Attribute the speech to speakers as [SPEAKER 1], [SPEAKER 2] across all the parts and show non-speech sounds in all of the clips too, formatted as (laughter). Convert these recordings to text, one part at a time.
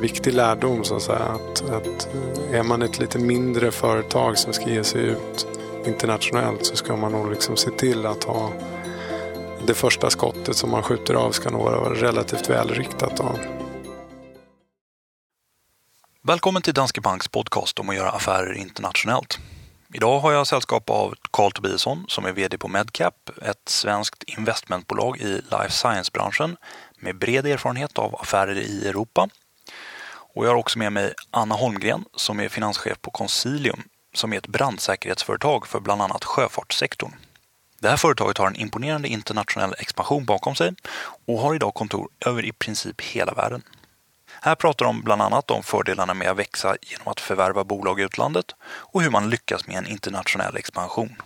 [SPEAKER 1] viktig lärdom så att säga. Att, att eh, är man ett lite mindre företag som ska ge sig ut internationellt så ska man nog liksom se till att ha det första skottet som man skjuter av ska nog vara relativt välriktat. Då.
[SPEAKER 2] Välkommen till Danske Banks podcast om att göra affärer internationellt. Idag har jag sällskap av Carl Tobiasson som är VD på Medcap, ett svenskt investmentbolag i life science-branschen med bred erfarenhet av affärer i Europa. Och jag har också med mig Anna Holmgren som är finanschef på Consilium som är ett brandsäkerhetsföretag för bland annat sjöfartssektorn. Det här företaget har en imponerande internationell expansion bakom sig och har idag kontor över i princip hela världen. Här pratar de bland annat om fördelarna med att växa genom att förvärva bolag i utlandet och hur man lyckas med en internationell expansion.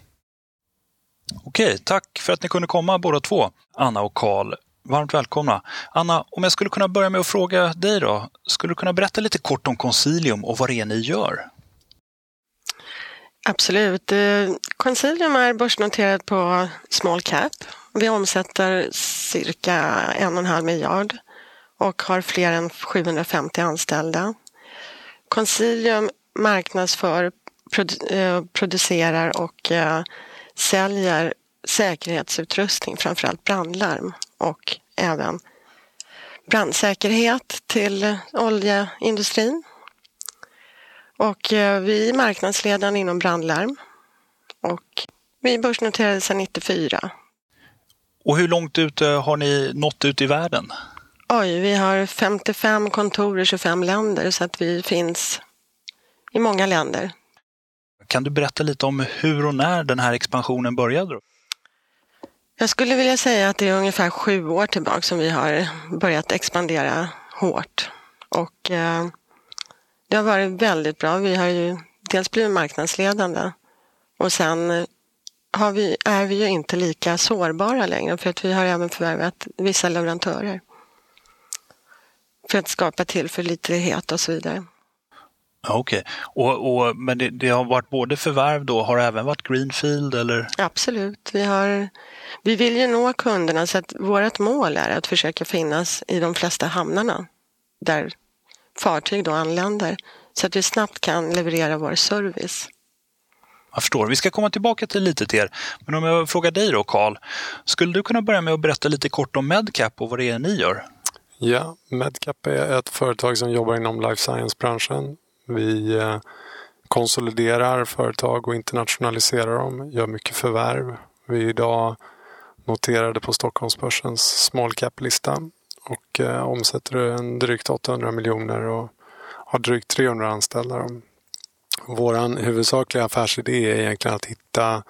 [SPEAKER 2] Okej, tack för att ni kunde komma båda två, Anna och Karl. Varmt välkomna. Anna, om jag skulle kunna börja med att fråga dig då. Skulle du kunna berätta lite kort om Consilium och vad det är ni gör?
[SPEAKER 3] Absolut. Eh, Concilium Consilium är börsnoterat på small cap. Vi omsätter cirka en och en halv miljard och har fler än 750 anställda. Consilium marknadsför, eh, producerar och eh, säljer säkerhetsutrustning, framförallt brandlarm och även brandsäkerhet till oljeindustrin. Och eh, vi är marknadsledande inom brandlarm och vi börsnoterade sedan 94.
[SPEAKER 2] Och hur långt ut har ni nått ut i världen?
[SPEAKER 3] Oj, vi har 55 kontor i 25 länder så att vi finns i många länder.
[SPEAKER 2] Kan du berätta lite om hur och när den här expansionen började?
[SPEAKER 3] Jag skulle vilja säga att det är ungefär sju år tillbaka som vi har börjat expandera hårt. Och eh, det har varit väldigt bra. Vi har ju dels blivit marknadsledande och sen har vi, är vi ju inte lika sårbara längre för att vi har även förvärvat vissa leverantörer för att skapa tillförlitlighet och så vidare.
[SPEAKER 2] Okej, okay. och, och, men det, det, har varit både förvärv då, har det även varit greenfield eller?
[SPEAKER 3] Absolut, vi, har, vi vill ju nå kunderna så att vårt mål är att försöka finnas i de flesta hamnarna där fartyg då anländer så att vi snabbt kan leverera vår service.
[SPEAKER 2] Jag förstår. Vi ska komma tillbaka till lite till er. Men om jag frågar dig då, Karl. Skulle du kunna börja med att berätta lite kort om Medcap och vad det är ni gör?
[SPEAKER 1] Ja, Medcap är ett företag som jobbar inom life science-branschen. Vi eh, konsoliderar företag och internationaliserar dem, gör mycket förvärv. Vi är idag noterade på Stockholmsbörsens small cap-lista och eh, omsätter en drygt 800 miljoner och har drygt 300 anställda. Vår huvudsakliga affärsidé är egentligen att hitta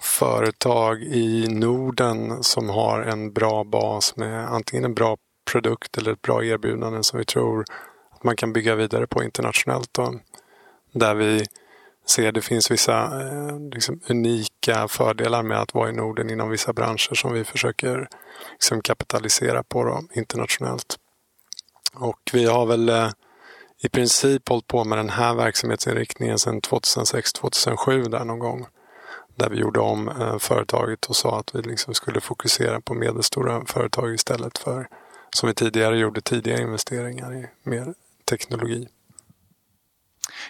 [SPEAKER 1] företag i Norden som har en bra bas med antingen en bra produkt eller ett bra erbjudande som vi tror man kan bygga vidare på internationellt. Och där vi ser att det finns vissa eh, liksom, unika fördelar med att vara i Norden inom vissa branscher som vi försöker liksom, kapitalisera på då, internationellt. Och vi har väl eh, i princip hållit på med den här verksamhetsinriktningen sedan 2006-2007 där någon gång. Där vi gjorde om eh, företaget och sa att vi liksom skulle fokusera på medelstora företag istället för som vi tidigare gjorde tidiga investeringar i mer teknologi.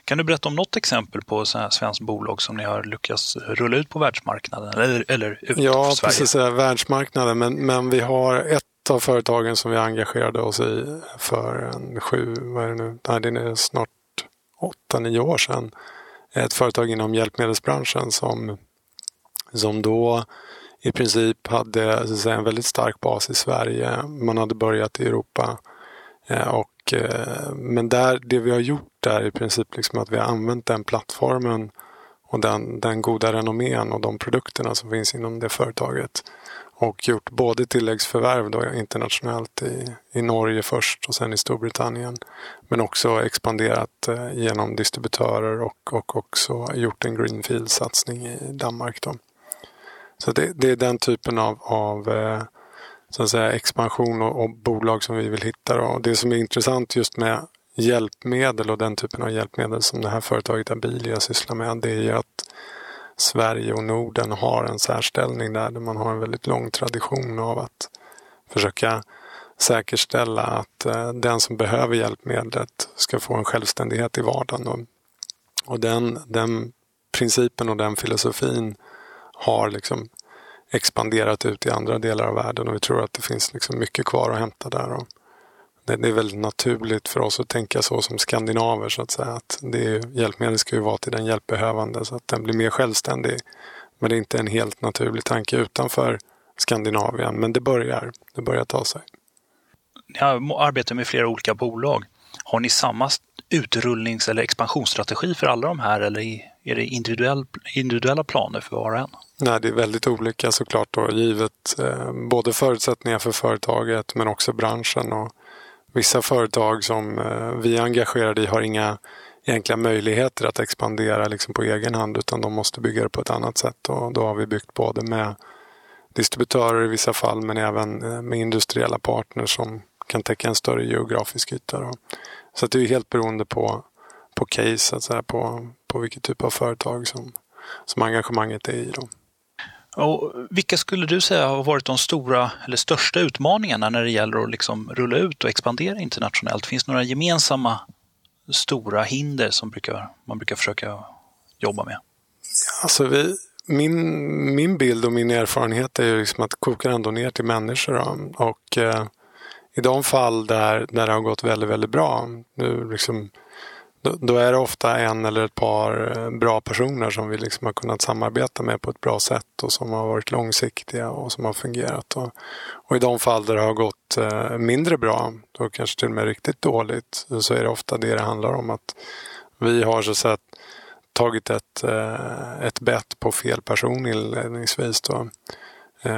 [SPEAKER 2] Kan du berätta om något exempel på så här svenskt bolag som ni har lyckats rulla ut på världsmarknaden eller, eller ut
[SPEAKER 1] Ja,
[SPEAKER 2] Sverige?
[SPEAKER 1] precis. Världsmarknaden, men, men vi har ett av företagen som vi engagerade oss i för en sju, vad är det nu, nej det är snart åtta, nio år sedan. Ett företag inom hjälpmedelsbranschen som, som då i princip hade säga, en väldigt stark bas i Sverige. Man hade börjat i Europa. Eh, och, eh, men där, det vi har gjort där är i princip liksom att vi har använt den plattformen och den, den goda renommén och de produkterna som finns inom det företaget. Och gjort både tilläggsförvärv då internationellt i, i Norge först och sen i Storbritannien. Men också expanderat eh, genom distributörer och, och också gjort en greenfield-satsning i Danmark. Då. Så det, det, är den typen av, av eh, så att säga, expansion och, och, bolag som vi vill hitta. Och det som är intressant just med hjälpmedel och den typen av hjälpmedel som det här företaget Abilia sysslar med, det är ju att Sverige och Norden har en särställning där, där man har en väldigt lång tradition av att försöka säkerställa att eh, den som behöver hjälpmedlet ska få en självständighet i vardagen. Och, och den, den principen och den filosofin har liksom expanderat ut i andra delar av världen och vi tror att det finns liksom mycket kvar att hämta där. Och det, det är väldigt naturligt för oss att tänka så som skandinaver så att säga. Att det är, hjälpmedel ska ju vara till den hjälpbehövande så att den blir mer självständig. Men det är inte en helt naturlig tanke utanför Skandinavien. Men det börjar, det börjar ta sig.
[SPEAKER 2] Ni arbetar med flera olika bolag. Har ni samma utrullnings eller expansionsstrategi för alla de här eller är det individuell, individuella planer för var och en?
[SPEAKER 1] Nej, det är väldigt olika såklart då, givet eh, både förutsättningar för företaget men också branschen. Och vissa företag som eh, vi är engagerade i har inga egentliga möjligheter att expandera liksom på egen hand utan de måste bygga det på ett annat sätt. Och då har vi byggt både med distributörer i vissa fall men även eh, med industriella partners som kan täcka en större geografisk yta. Så det är helt beroende på, på case, att säga, på, på vilket typ av företag som, som engagemanget är i. Då.
[SPEAKER 2] Och vilka skulle du säga har varit de stora eller största utmaningarna när det gäller att liksom rulla ut och expandera internationellt? Finns det några gemensamma stora hinder som brukar, man brukar försöka jobba med?
[SPEAKER 1] Alltså vi, min, min bild och min erfarenhet är ju liksom att kokar ändå ner till människor. Då. Och eh, i de fall där, där det har gått väldigt, väldigt bra, nu liksom, då, då, är det ofta en eller ett par eh, bra personer som vi liksom har kunnat samarbeta med på ett bra sätt och som har varit långsiktiga och som har fungerat. Och, och i de fall där det har gått eh, mindre bra, då kanske till och med riktigt dåligt, så är det ofta det det handlar om. att Vi har så sett tagit ett, eh, ett bett på fel person inledningsvis. Då.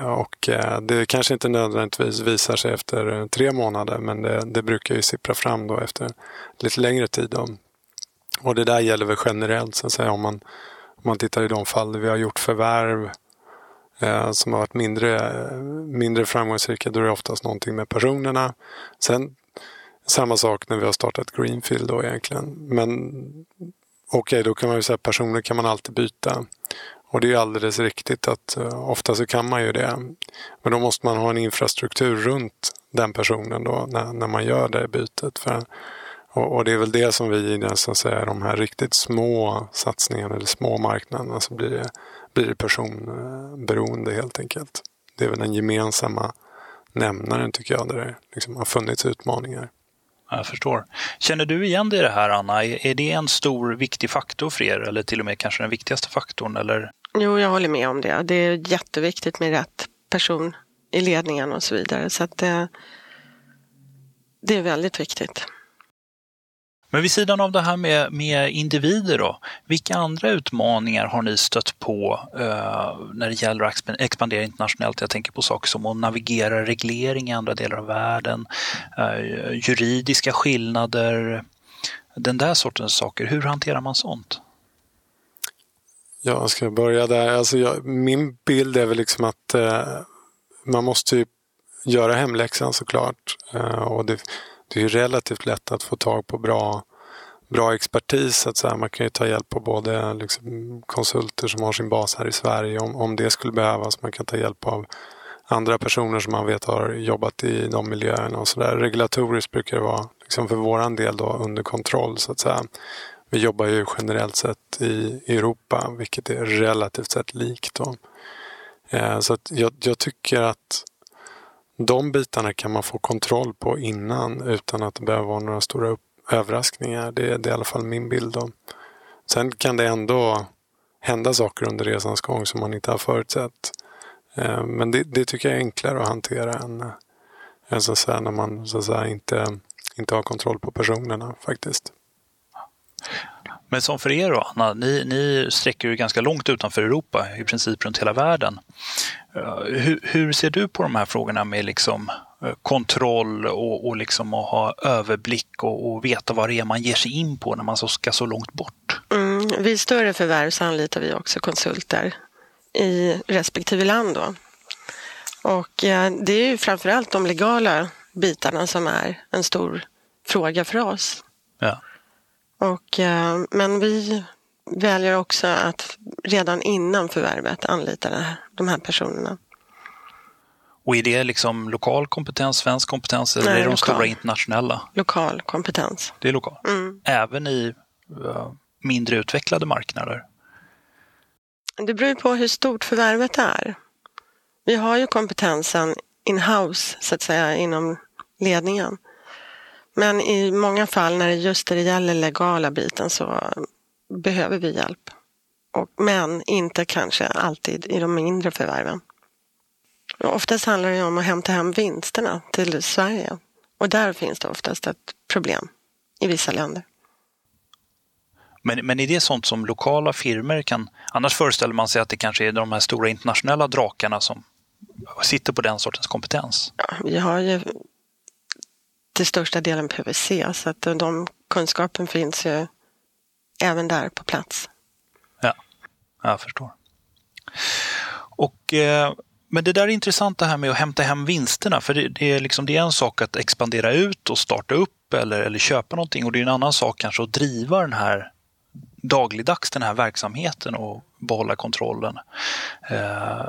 [SPEAKER 1] Och det kanske inte nödvändigtvis visar sig efter tre månader men det, det brukar ju sippra fram då efter lite längre tid. Då. Och det där gäller väl generellt så att säga om man, om man tittar i de fall där vi har gjort förvärv eh, som har varit mindre, mindre framgångsrika. Då är det oftast någonting med personerna. Sen samma sak när vi har startat Greenfield då egentligen. Men okej, okay, då kan man ju säga att personer kan man alltid byta. Och det är alldeles riktigt att uh, ofta så kan man ju det. Men då måste man ha en infrastruktur runt den personen då när, när man gör det bytet. För, och, och, det är väl det som vi i den, så att säga, de här riktigt små satsningarna eller små marknaderna så blir det, blir det personberoende helt enkelt. Det är väl den gemensamma nämnaren tycker jag där det liksom har funnits utmaningar.
[SPEAKER 2] Jag förstår. Känner du igen dig i det här, Anna? Är det en stor, viktig faktor för er eller till och med kanske den viktigaste faktorn? Eller?
[SPEAKER 3] Jo, jag håller med om det. Det är jätteviktigt med rätt person i ledningen och så vidare. Så att det, det är väldigt viktigt.
[SPEAKER 2] Men vid sidan av det här med, med individer då, vilka andra utmaningar har ni stött på eh, när det gäller att expandera internationellt? Jag tänker på saker som att navigera reglering i andra delar av världen, eh, juridiska skillnader, den där sortens saker. Hur hanterar man sånt?
[SPEAKER 1] Jag ska börja där. Alltså jag, min bild är väl liksom att eh, man måste göra hemläxan såklart. Eh, och det, det är relativt lätt att få tag på bra, bra expertis. Så att säga. Man kan ju ta hjälp av både liksom, konsulter som har sin bas här i Sverige om, om det skulle behövas. Man kan ta hjälp av andra personer som man vet har jobbat i de miljöerna och sådär. Regulatoriskt brukar det vara, liksom för våran del, då, under kontroll så att säga. Vi jobbar ju generellt sett i Europa, vilket är relativt sett likt. Då. Eh, så att jag, jag tycker att de bitarna kan man få kontroll på innan utan att det behöver vara några stora överraskningar. Det, det är i alla fall min bild. Om. Sen kan det ändå hända saker under resans gång som man inte har förutsett. Eh, men det, det tycker jag är enklare att hantera än, än så att säga, när man så att säga, inte, inte har kontroll på personerna faktiskt.
[SPEAKER 2] Men som för er då, Anna, ni, ni sträcker ju ganska långt utanför Europa, i princip runt hela världen. Eh, hur, hur ser du på de här frågorna med liksom eh, kontroll och, och liksom att ha överblick och, och, veta vad det är man ger sig in på när man ska så långt bort?
[SPEAKER 3] Mm, vid större förvärv så anlitar vi också konsulter i respektive land. Då. Och eh, det är ju framförallt de legala bitarna som är en stor fråga för oss.
[SPEAKER 2] Ja.
[SPEAKER 3] Och, eh, men vi väljer också att redan innan förvärvet anlita de här personerna.
[SPEAKER 2] Och är det liksom lokal kompetens, svensk kompetens eller
[SPEAKER 3] Nej,
[SPEAKER 2] är det de
[SPEAKER 3] lokal.
[SPEAKER 2] stora internationella?
[SPEAKER 3] Lokal kompetens.
[SPEAKER 2] Det är lokal.
[SPEAKER 3] Mm.
[SPEAKER 2] Även i uh, mindre utvecklade marknader?
[SPEAKER 3] Det beror på hur stort förvärvet är. Vi har ju kompetensen in-house, så att säga, inom ledningen. Men i många fall när det just det gäller legala biten så behöver vi hjälp. Och, men inte kanske alltid i de mindre förvärven. Och oftast handlar det om att hämta hem vinsterna till Sverige. Och där finns det oftast ett problem i vissa länder.
[SPEAKER 2] Men, men är det sånt som lokala firmer kan... Annars föreställer man sig att det kanske är de här stora internationella drakarna som sitter på den sortens kompetens.
[SPEAKER 3] Ja, vi har ju till största delen PVC så att de kunskapen finns ju även där på plats.
[SPEAKER 2] Ja, jag förstår. Och, eh, men det där är intressant det här med att hämta hem vinsterna. För det, det, är liksom, det är en sak att expandera ut och starta upp eller, eller köpa någonting och det är en annan sak kanske att driva den här dagligdags den här verksamheten och behålla kontrollen. Eh,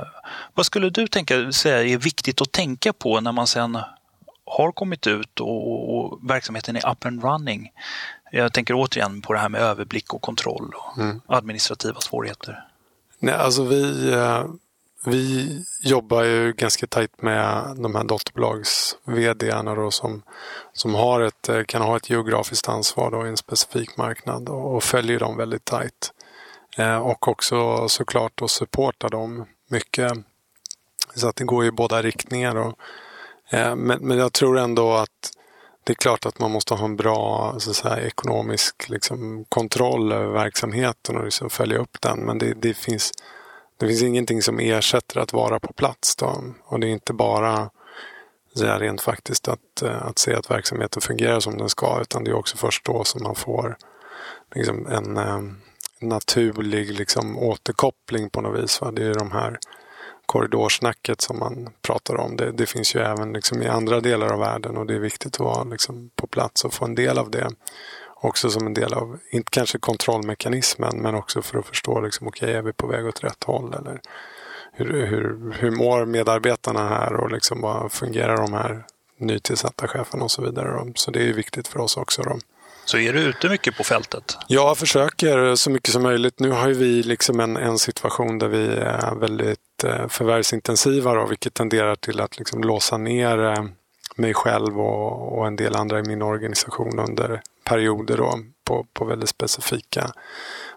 [SPEAKER 2] vad skulle du tänka säga är viktigt att tänka på när man sen har kommit ut och, och verksamheten är up and running? Jag tänker återigen på det här med överblick och kontroll och mm. administrativa svårigheter.
[SPEAKER 1] Nej, alltså vi, vi jobbar ju ganska tajt med de här dotterbolags vd som, som har ett, kan ha ett geografiskt ansvar då i en specifik marknad och, och följer dem väldigt tajt. Eh, och också såklart att supporta dem mycket. Så att det går i båda riktningar. Och, eh, Eh, men, men jag tror ändå att det är klart att man måste ha en bra så att säga, ekonomisk liksom, kontroll över verksamheten och liksom följa upp den. Men det, det, finns, det finns ingenting som ersätter att vara på plats. Då. Och det är inte bara så här, rent faktiskt att, eh, att se att verksamheten fungerar som den ska utan det är också först då som man får liksom, en, eh, naturlig liksom, återkoppling på något vis. Va? Det är de här korridorsnacket som man pratar om. Det, det finns ju även liksom i andra delar av världen och det är viktigt att vara liksom på plats och få en del av det. Också som en del av, inte kanske kontrollmekanismen, men också för att förstå, liksom, okej, okay, är vi på väg åt rätt håll? Eller hur, hur, hur mår medarbetarna här och liksom, vad fungerar de här nytillsatta cheferna och så vidare. Så det är viktigt för oss också. Då.
[SPEAKER 2] Så är du ute mycket på fältet?
[SPEAKER 1] Jag försöker så mycket som möjligt. Nu har vi liksom en, en situation där vi är väldigt Eh, förvärvsintensiva då, vilket tenderar till att liksom låsa ner eh, mig själv och, och, en del andra i min organisation under perioder då, på, på väldigt specifika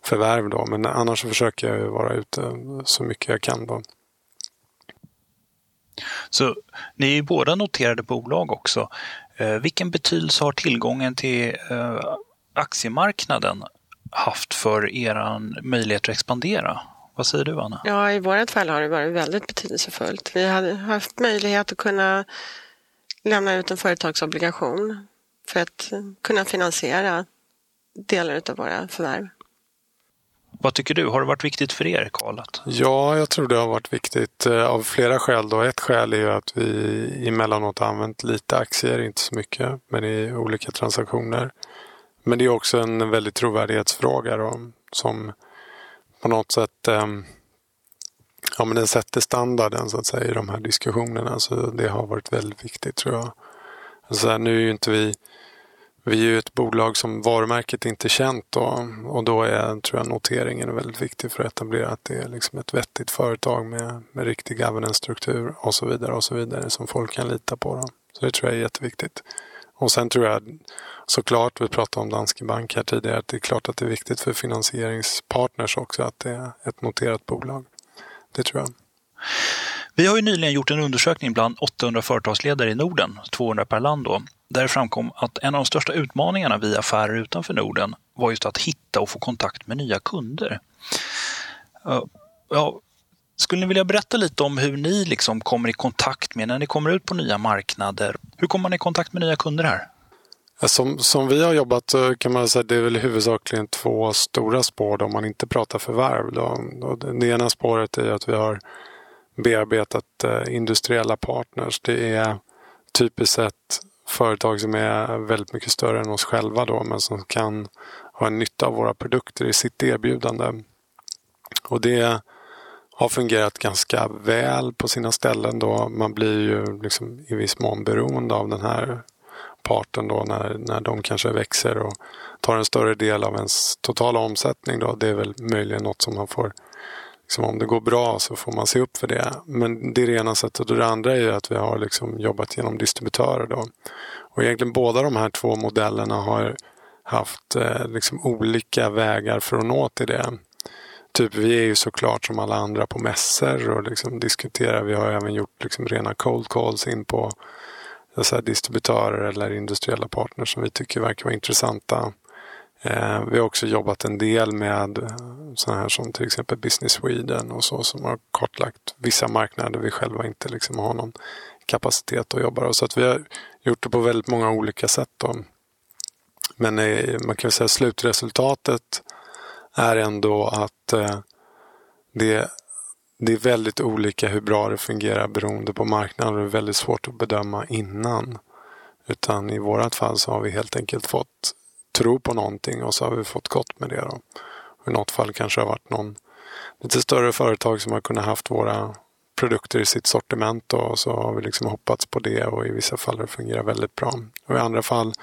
[SPEAKER 1] förvärv. Då. Men annars försöker jag vara ute så mycket jag kan. Då.
[SPEAKER 2] Så ni är båda noterade bolag också. Eh, vilken betydelse har tillgången till eh, aktiemarknaden haft för er möjlighet att expandera? Vad säger du Anna?
[SPEAKER 3] Ja, i vårt fall har det varit väldigt betydelsefullt. Vi har haft möjlighet att kunna lämna ut en företagsobligation för att kunna finansiera delar av våra förvärv.
[SPEAKER 2] Vad tycker du? Har det varit viktigt för er, Karl?
[SPEAKER 1] Ja, jag tror det har varit viktigt eh, av flera skäl. Då. Ett skäl är ju att vi emellanåt har använt lite aktier, inte så mycket, men i olika transaktioner. Men det är också en väldigt trovärdighetsfråga då, som på något sätt eh, ja, men den sätter standarden så att säga i de här diskussionerna. Så det har varit väldigt viktigt tror jag. Alltså, så här, nu är ju inte vi vi är ju ett bolag som varumärket inte är känt då, och då är tror jag noteringen väldigt viktig för att etablera att det är liksom ett vettigt företag med, med riktig governance-struktur och så vidare och så vidare som folk kan lita på. Då. Så det tror jag är jätteviktigt. Och sen tror jag såklart, vi pratade om Danske Bank här tidigare, att det är klart att det är viktigt för finansieringspartners också att det är ett noterat bolag. Det tror jag.
[SPEAKER 2] Vi har ju nyligen gjort en undersökning bland 800 företagsledare i Norden, 200 per land då, där det framkom att en av de största utmaningarna vid affärer utanför Norden var just att hitta och få kontakt med nya kunder. Ja, skulle ni vilja berätta lite om hur ni liksom kommer i kontakt med, när ni kommer ut på nya marknader, hur kommer man i kontakt med nya kunder här?
[SPEAKER 1] Som, som vi har jobbat eh, kan man säga att det är väl huvudsakligen två stora spår då, om man inte pratar förvärv. Då. Det ena spåret är att vi har bearbetat eh, industriella partners. Det är typiskt sett företag som är väldigt mycket större än oss själva då, men som kan ha en nytta av våra produkter i sitt erbjudande. Och det har fungerat ganska väl på sina ställen. Då. Man blir ju liksom i viss mån beroende av den här parten då när, när de kanske växer och tar en större del av ens totala omsättning. Då. Det är väl möjligen något som man får liksom om det går bra så får man se upp för det. Men det är det ena sättet. Och det andra är ju att vi har liksom jobbat genom distributörer. Då. Och egentligen båda de här två modellerna har haft eh, liksom olika vägar för att nå till det. Typ vi är ju såklart som alla andra på mässor och liksom diskuterar. Vi har även gjort liksom rena cold calls in på så distributörer eller industriella partners som vi tycker verkar vara intressanta. Eh, vi har också jobbat en del med sådana här som till exempel Business Sweden och så som har kartlagt vissa marknader vi själva inte liksom har någon kapacitet att jobba. Så att vi har gjort det på väldigt många olika sätt. Då. Men eh, man kan säga att slutresultatet är ändå att eh, det, det är väldigt olika hur bra det fungerar beroende på marknaden. Det är väldigt svårt att bedöma innan. Utan i vårat fall så har vi helt enkelt fått tro på någonting och så har vi fått gott med det. Då. I något fall kanske det har varit någon lite större företag som har kunnat haft våra produkter i sitt sortiment då, och så har vi liksom hoppats på det och i vissa fall har det fungerat väldigt bra. Och i andra fall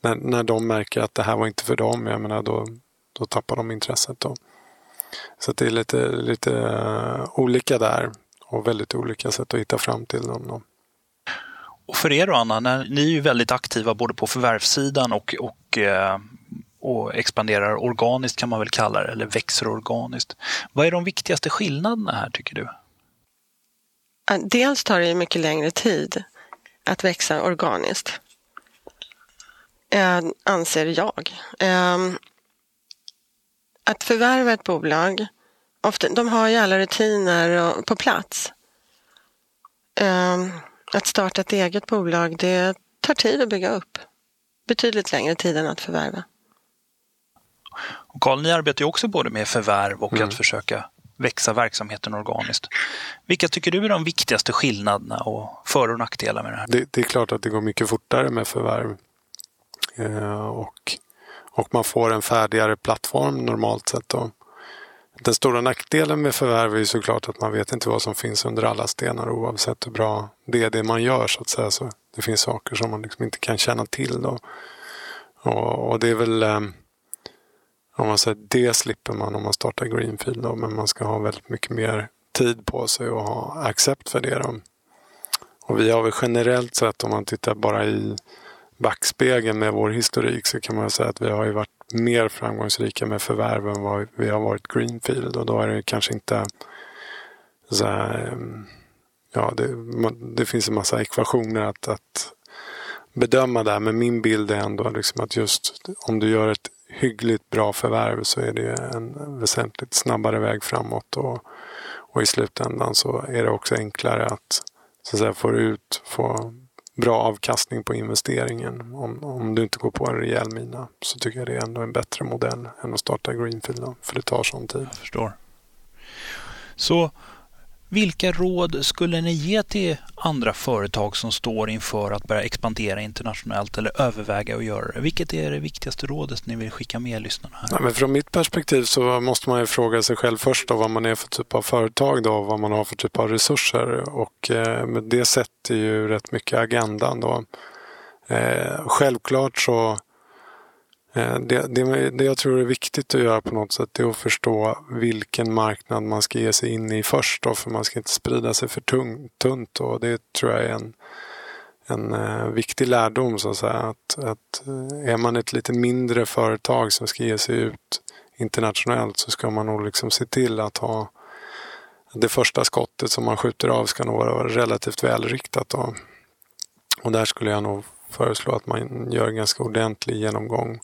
[SPEAKER 1] när, när de märker att det här var inte för dem, jag menar då, då tappar de intresset. Då. Så det är lite, lite uh, olika där och väldigt olika sätt att hitta fram till dem. Då.
[SPEAKER 2] Och för er då Anna, när, ni är ju väldigt aktiva både på förvärvssidan och, och, eh, och expanderar organiskt kan man väl kalla det, eller växer organiskt. Vad är de viktigaste skillnaderna här tycker du?
[SPEAKER 3] Dels tar det mycket längre tid att växa organiskt. Eh, anser jag. Att förvärva ett bolag, ofta, de har ju alla rutiner på plats. Att starta ett eget bolag, det tar tid att bygga upp. Betydligt längre tid än att förvärva.
[SPEAKER 2] Och Carl, ni arbetar ju också både med förvärv och mm. att försöka växa verksamheten organiskt. Vilka tycker du är de viktigaste skillnaderna och för och nackdelar med det här?
[SPEAKER 1] Det, det är klart att det går mycket fortare med förvärv. Eh, och, och man får en färdigare plattform normalt sett. Då. Den stora nackdelen med förvärv är ju såklart att man vet inte vad som finns under alla stenar oavsett hur bra det är det man gör så att säga. Så det finns saker som man liksom inte kan känna till. Då. Och, och det är väl ehm, om man säger det slipper man om man startar Greenfield då, men man ska ha väldigt mycket mer tid på sig och ha accept för det. Då. Och vi har väl generellt sett om man tittar bara i backspegeln med vår historik så kan man säga att vi har ju varit mer framgångsrika med förvärv än vad vi har varit Greenfield. Och då är det kanske inte så här, ehm, ja, det, det, finns en massa ekvationer att, att bedöma där. Men min bild är ändå liksom att just om du gör ett hyggligt bra förvärv så är det en väsentligt snabbare väg framåt. Och, och i slutändan så är det också enklare att, så att säga, få ut, få bra avkastning på investeringen. Om, om du inte går på en rejäl mina så tycker jag det är ändå en bättre modell än att starta Greenfield. Då, för det tar sån tid.
[SPEAKER 2] Jag förstår. Så vilka råd skulle ni ge till andra företag som står inför att börja expandera internationellt eller överväga att göra det? Vilket är det viktigaste rådet ni vill skicka med lyssnarna? Här?
[SPEAKER 1] Ja, men från mitt perspektiv så måste man ju fråga sig själv först då, vad man är för typ av företag då, och vad man har för typ av resurser. Och eh, det sätter ju rätt mycket agendan då. Eh, självklart så Eh, det, det, det jag tror är viktigt att göra på något sätt är att förstå vilken marknad man ska ge sig in i först. Då, för man ska inte sprida sig för tung, tunt. Och det tror jag är en, en eh, viktig lärdom. Så att, säga. Att, att eh, är man ett lite mindre företag som ska ge sig ut internationellt så ska man nog liksom se till att ha det första skottet som man skjuter av ska nog vara relativt välriktat. Då. Och där skulle jag nog föreslå att man gör en ganska ordentlig genomgång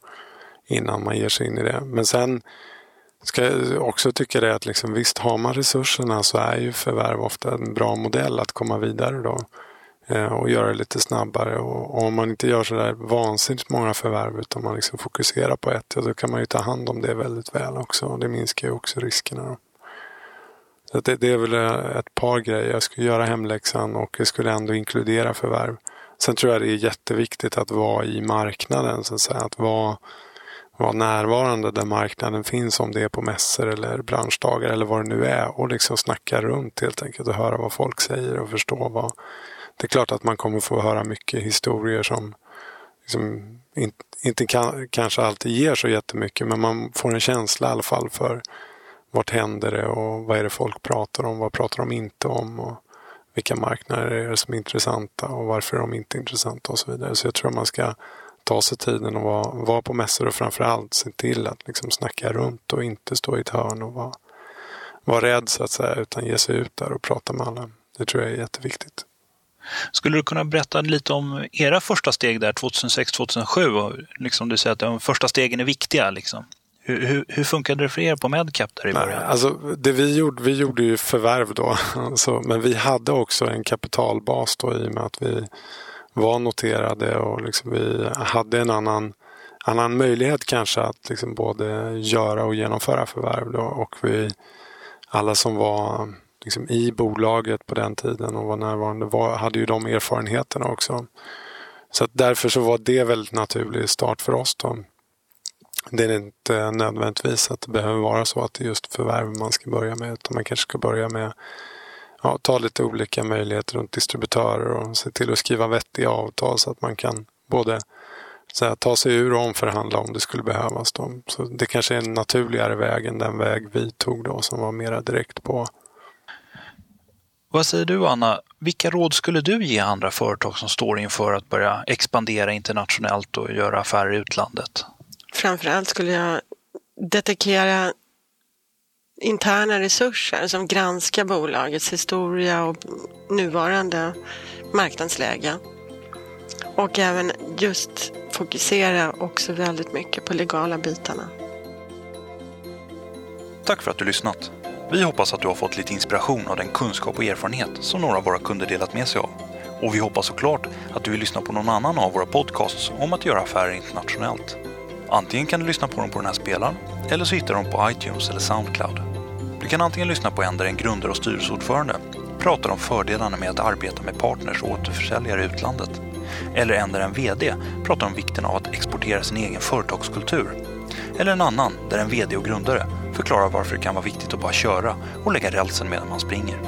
[SPEAKER 1] innan man ger sig in i det. Men sen ska jag också tycka det att liksom, visst har man resurserna så är ju förvärv ofta en bra modell att komma vidare då eh, och göra det lite snabbare. Och, om man inte gör sådär vansinnigt många förvärv utan man liksom fokuserar på ett, ja, då kan man ju ta hand om det väldigt väl också. Och det minskar ju också riskerna. Då. Så det, det, är väl eh, ett par grejer. Jag skulle göra hemläxan och jag skulle ändå inkludera förvärv. Sen tror jag det är jätteviktigt att vara i marknaden, så att, säga. att vara, vara närvarande där marknaden finns, om det är på mässor eller branschdagar eller vad det nu är och liksom snacka runt helt enkelt och höra vad folk säger och förstå vad... Det är klart att man kommer få höra mycket historier som liksom inte, inte kan, kanske alltid ger så jättemycket men man får en känsla i alla fall för vart händer det och vad är det folk pratar om, vad pratar de inte om och vilka marknader är det som är intressanta och varför är de inte intressanta och så vidare. Så jag tror att man ska ta sig tiden och vara, vara på mässor och framförallt se till att liksom snacka runt och inte stå i ett hörn och vara, vara rädd så att säga utan ge sig ut där och prata med alla. Det tror jag är jätteviktigt.
[SPEAKER 2] Skulle du kunna berätta lite om era första steg där 2006-2007? Liksom du säger att de första stegen är viktiga. Liksom. Hur, hur, hur funkade det för er på Medcap där i början? Nej,
[SPEAKER 1] alltså, det vi, gjorde, vi gjorde ju förvärv då, (laughs) alltså, men vi hade också en kapitalbas då i och med att vi var noterade och liksom vi hade en annan, annan möjlighet kanske att liksom både göra och genomföra förvärv. Då. Och vi, alla som var liksom i bolaget på den tiden och var närvarande var, hade ju de erfarenheterna också. Så därför så var det väldigt naturlig start för oss. Då. Det är inte nödvändigtvis att det behöver vara så att det är just förvärv man ska börja med utan man kanske ska börja med ja, ta lite olika möjligheter runt distributörer och se till att skriva vettiga avtal så att man kan både så ta sig ur och omförhandla om det skulle behövas. Då. Så det kanske är en naturligare väg än den väg vi tog då som var mera direkt på.
[SPEAKER 2] Vad säger du Anna? Vilka råd skulle du ge andra företag som står inför att börja expandera internationellt och göra affärer i utlandet?
[SPEAKER 3] Framförallt skulle jag detektera interna resurser som granskar bolagets historia och nuvarande marknadsläge. Och även just fokusera också väldigt mycket på legala bitarna.
[SPEAKER 2] Tack för att du lyssnat. Vi hoppas att du har fått lite inspiration av den kunskap och erfarenhet som några av våra kunder delat med sig av. Och vi hoppas såklart att du vill lyssna på någon annan av våra podcasts om att göra affärer internationellt. Antingen kan du lyssna på dem på den här spelaren eller så hittar du dem på iTunes eller Soundcloud. Du kan antingen lyssna på en där en grundare och styrelseordförande pratar om fördelarna med att arbeta med partners och återförsäljare i utlandet. Eller en där en VD pratar om vikten av att exportera sin egen företagskultur. Eller en annan där en VD och grundare förklarar varför det kan vara viktigt att bara köra och lägga rälsen medan man springer.